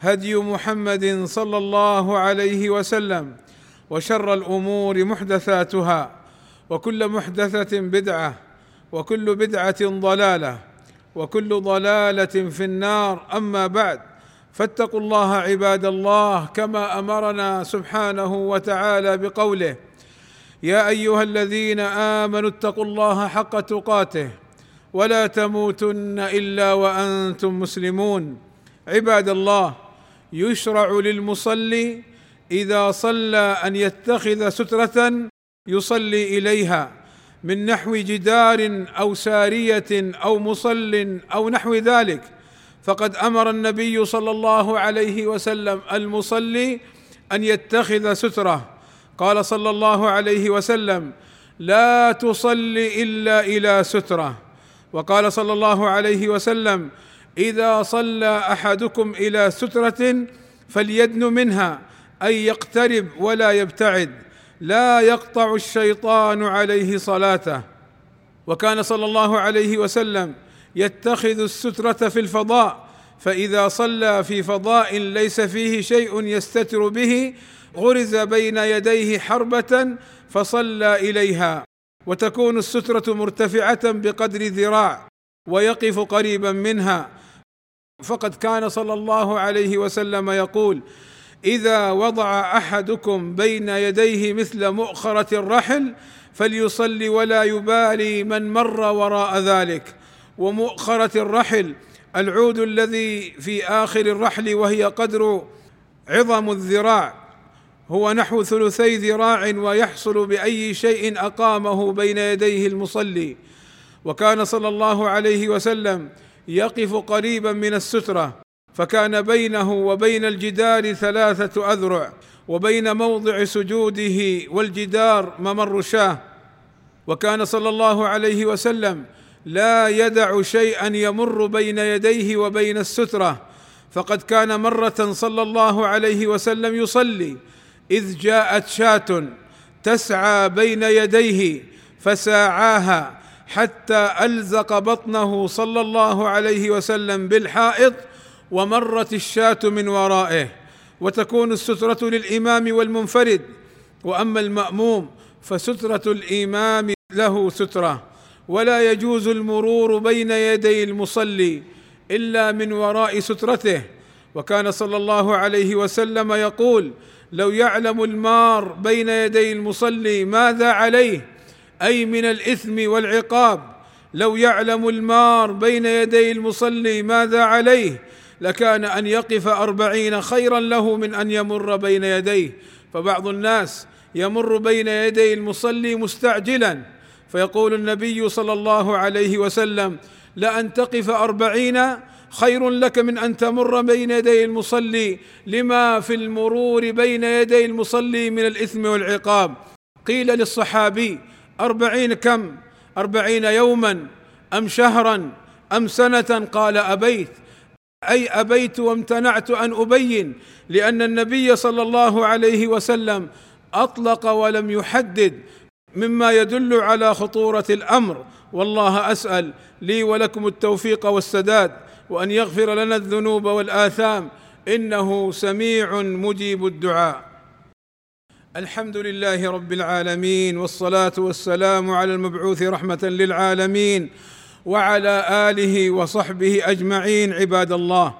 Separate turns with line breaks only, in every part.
هدي محمد صلى الله عليه وسلم وشر الأمور محدثاتها وكل محدثة بدعة وكل بدعة ضلالة وكل ضلالة في النار. أما بعد فاتقوا الله عباد الله كما أمرنا سبحانه وتعالى بقوله يا أيها الذين آمنوا اتقوا الله حق تقاته ولا تموتن إلا وأنتم مسلمون. عباد الله يشرع للمصلي إذا صلى أن يتخذ سترة يصلي إليها من نحو جدار أو سارية أو مصل أو نحو ذلك. فقد أمر النبي صلى الله عليه وسلم المصلي أن يتخذ سترة. قال صلى الله عليه وسلم لا تصل إلا إلى سترة. وقال صلى الله عليه وسلم إذا صلى أحدكم إلى سترة فليدن منها أي يقترب ولا يبتعد. لا يقطع الشيطان عليه صلاته. وكان صلى الله عليه وسلم يتخذ السترة في الفضاء فإذا صلى في فضاء ليس فيه شيء يستتر به غرز بين يديه حربة فصلى إليها. وتكون السترة مرتفعة بقدر ذراع ويقف قريبا منها. فقد كان صلى الله عليه وسلم يقول إذا وضع أحدكم بين يديه مثل مؤخرة الرحل فليصلي ولا يبالي من مر وراء ذلك. ومؤخرة الرحل العود الذي في آخر الرحل وهي قدر عظم الذراع هو نحو ثلثي ذراع ويحصل بأي شيء أقامه بين يديه المصلي. وكان صلى الله عليه وسلم يقف قريبا من السترة فكان بينه وبين الجدار ثلاثة أذرع وبين موضع سجوده والجدار ممر شاه. وكان صلى الله عليه وسلم لا يدع شيئا يمر بين يديه وبين السترة. فقد كان مرة صلى الله عليه وسلم يصلي إذ جاءت شاة تسعى بين يديه فساعاها حتى ألزق بطنه صلى الله عليه وسلم بالحائط ومرت الشاة من ورائه. وتكون السترة للإمام والمنفرد. وأما المأموم فسترة الإمام له سترة. ولا يجوز المرور بين يدي المصلي إلا من وراء سترته. وكان صلى الله عليه وسلم يقول لو يعلم المار بين يدي المصلي ماذا عليه؟ أي من الإثم والعقاب. لو يعلم المار بين يدي المصلي ماذا عليه لكان أن يقف أربعين خيرا له من أن يمر بين يديه. فبعض الناس يمر بين يدي المصلي مستعجلا. فيقول النبي صلى الله عليه وسلم لأن تقف أربعين خير لك من أن تمر بين يدي المصلي. لما في المرور بين يدي المصلي من الإثم والعقاب؟ قيل للصحابي أربعين كم؟ أربعين يوما؟ أم شهرا؟ أم سنة؟ قال أبيت. أي أبيت وامتنعت أن أبين لأن النبي صلى الله عليه وسلم أطلق ولم يحدد مما يدل على خطورة الأمر. والله أسأل لي ولكم التوفيق والسداد وأن يغفر لنا الذنوب والآثام. إنه سميع مجيب الدعاء. الحمد لله رب العالمين والصلاة والسلام على المبعوث رحمة للعالمين وعلى آله وصحبه أجمعين عباد الله.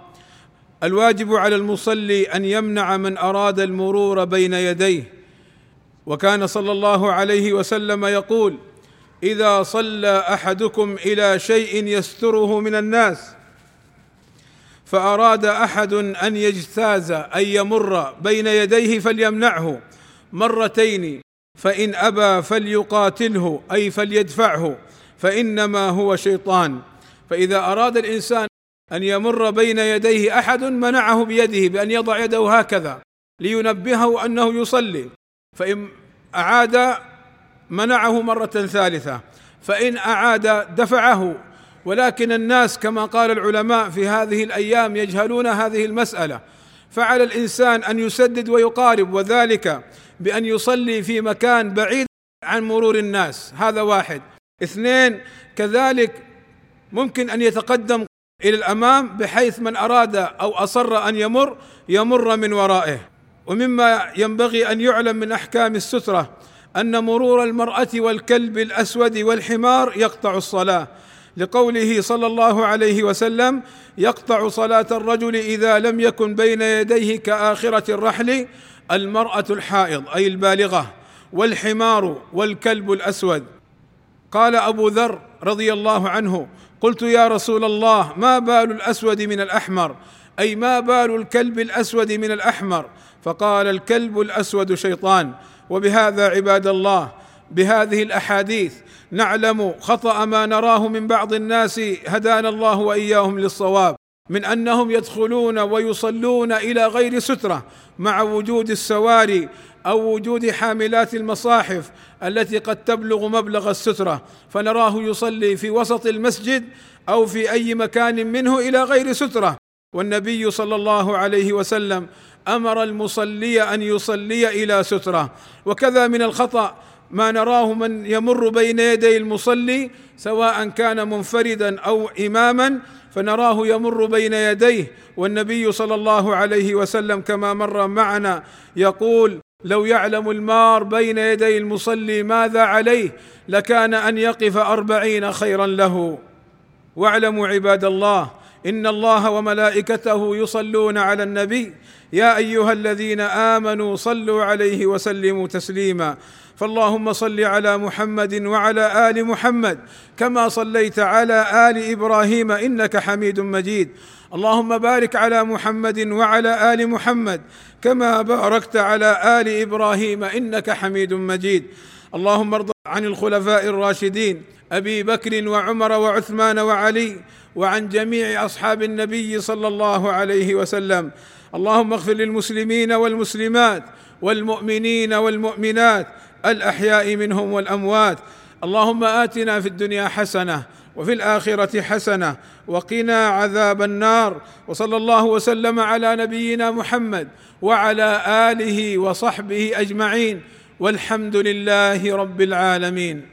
الواجب على المصلي أن يمنع من أراد المرور بين يديه. وكان صلى الله عليه وسلم يقول إذا صلى أحدكم إلى شيء يستره من الناس فأراد أحد أن يجتاز أن يمر بين يديه فليمنعه. مرتين فإن أبى فليقاتله أي فليدفعه فإنما هو شيطان. فإذا أراد الإنسان أن يمر بين يديه أحد منعه بيده بأن يضع يده هكذا لينبهه أنه يصلي. فإن أعاد منعه مرة ثالثة. فإن أعاد دفعه. ولكن الناس كما قال العلماء في هذه الأيام يجهلون هذه المسألة. فعلى الإنسان أن يسدد ويقارب وذلك بأن يصلي في مكان بعيد عن مرور الناس. هذا واحد. اثنين كذلك ممكن أن يتقدم إلى الأمام بحيث من أراد أو أصر أن يمر يمر من ورائه. ومما ينبغي أن يعلم من أحكام السترة أن مرور المرأة والكلب الأسود والحمار يقطع الصلاة. لقوله صلى الله عليه وسلم يقطع صلاة الرجل إذا لم يكن بين يديه كآخرة الرحل المرأة الحائض أي البالغة والحمار والكلب الأسود. قال أبو ذر رضي الله عنه قلت يا رسول الله ما بال الأسود من الأحمر؟ أي ما بال الكلب الأسود من الأحمر؟ فقال الكلب الأسود شيطان. وبهذا عباد الله بهذه الأحاديث نعلم خطأ ما نراه من بعض الناس هدانا الله وإياهم للصواب من أنهم يدخلون ويصلون إلى غير سترة مع وجود السواري أو وجود حاملات المصاحف التي قد تبلغ مبلغ السترة فنراه يصلي في وسط المسجد أو في أي مكان منه إلى غير سترة. والنبي صلى الله عليه وسلم أمر المصلي أن يصلي إلى سترة وكذا من الخطأ ما نراه من يمر بين يدي المصلي سواء كان منفردا أو إماما فنراه يمر بين يديه. والنبي صلى الله عليه وسلم كما مر معنا يقول لو يعلم المار بين يدي المصلي ماذا عليه لكان أن يقف أربعين خيرا له. واعلموا عباد الله إن الله وملائكته يصلون على النبي. يا أيها الذين آمنوا صلوا عليه وسلموا تسليما. فاللهم صل على محمد وعلى آل محمد كما صليت على آل إبراهيم إنك حميد مجيد. اللهم بارك على محمد وعلى آل محمد كما باركت على آل إبراهيم إنك حميد مجيد. اللهم ارض عن الخلفاء الراشدين أبي بكر وعمر وعثمان وعلي وعن جميع أصحاب النبي صلى الله عليه وسلم. اللهم اغفر للمسلمين والمسلمات والمؤمنين والمؤمنات الأحياء منهم والأموات. اللهم آتنا في الدنيا حسنة وفي الآخرة حسنة وقنا عذاب النار. وصلى الله وسلم على نبينا محمد وعلى آله وصحبه أجمعين. والحمد لله رب العالمين.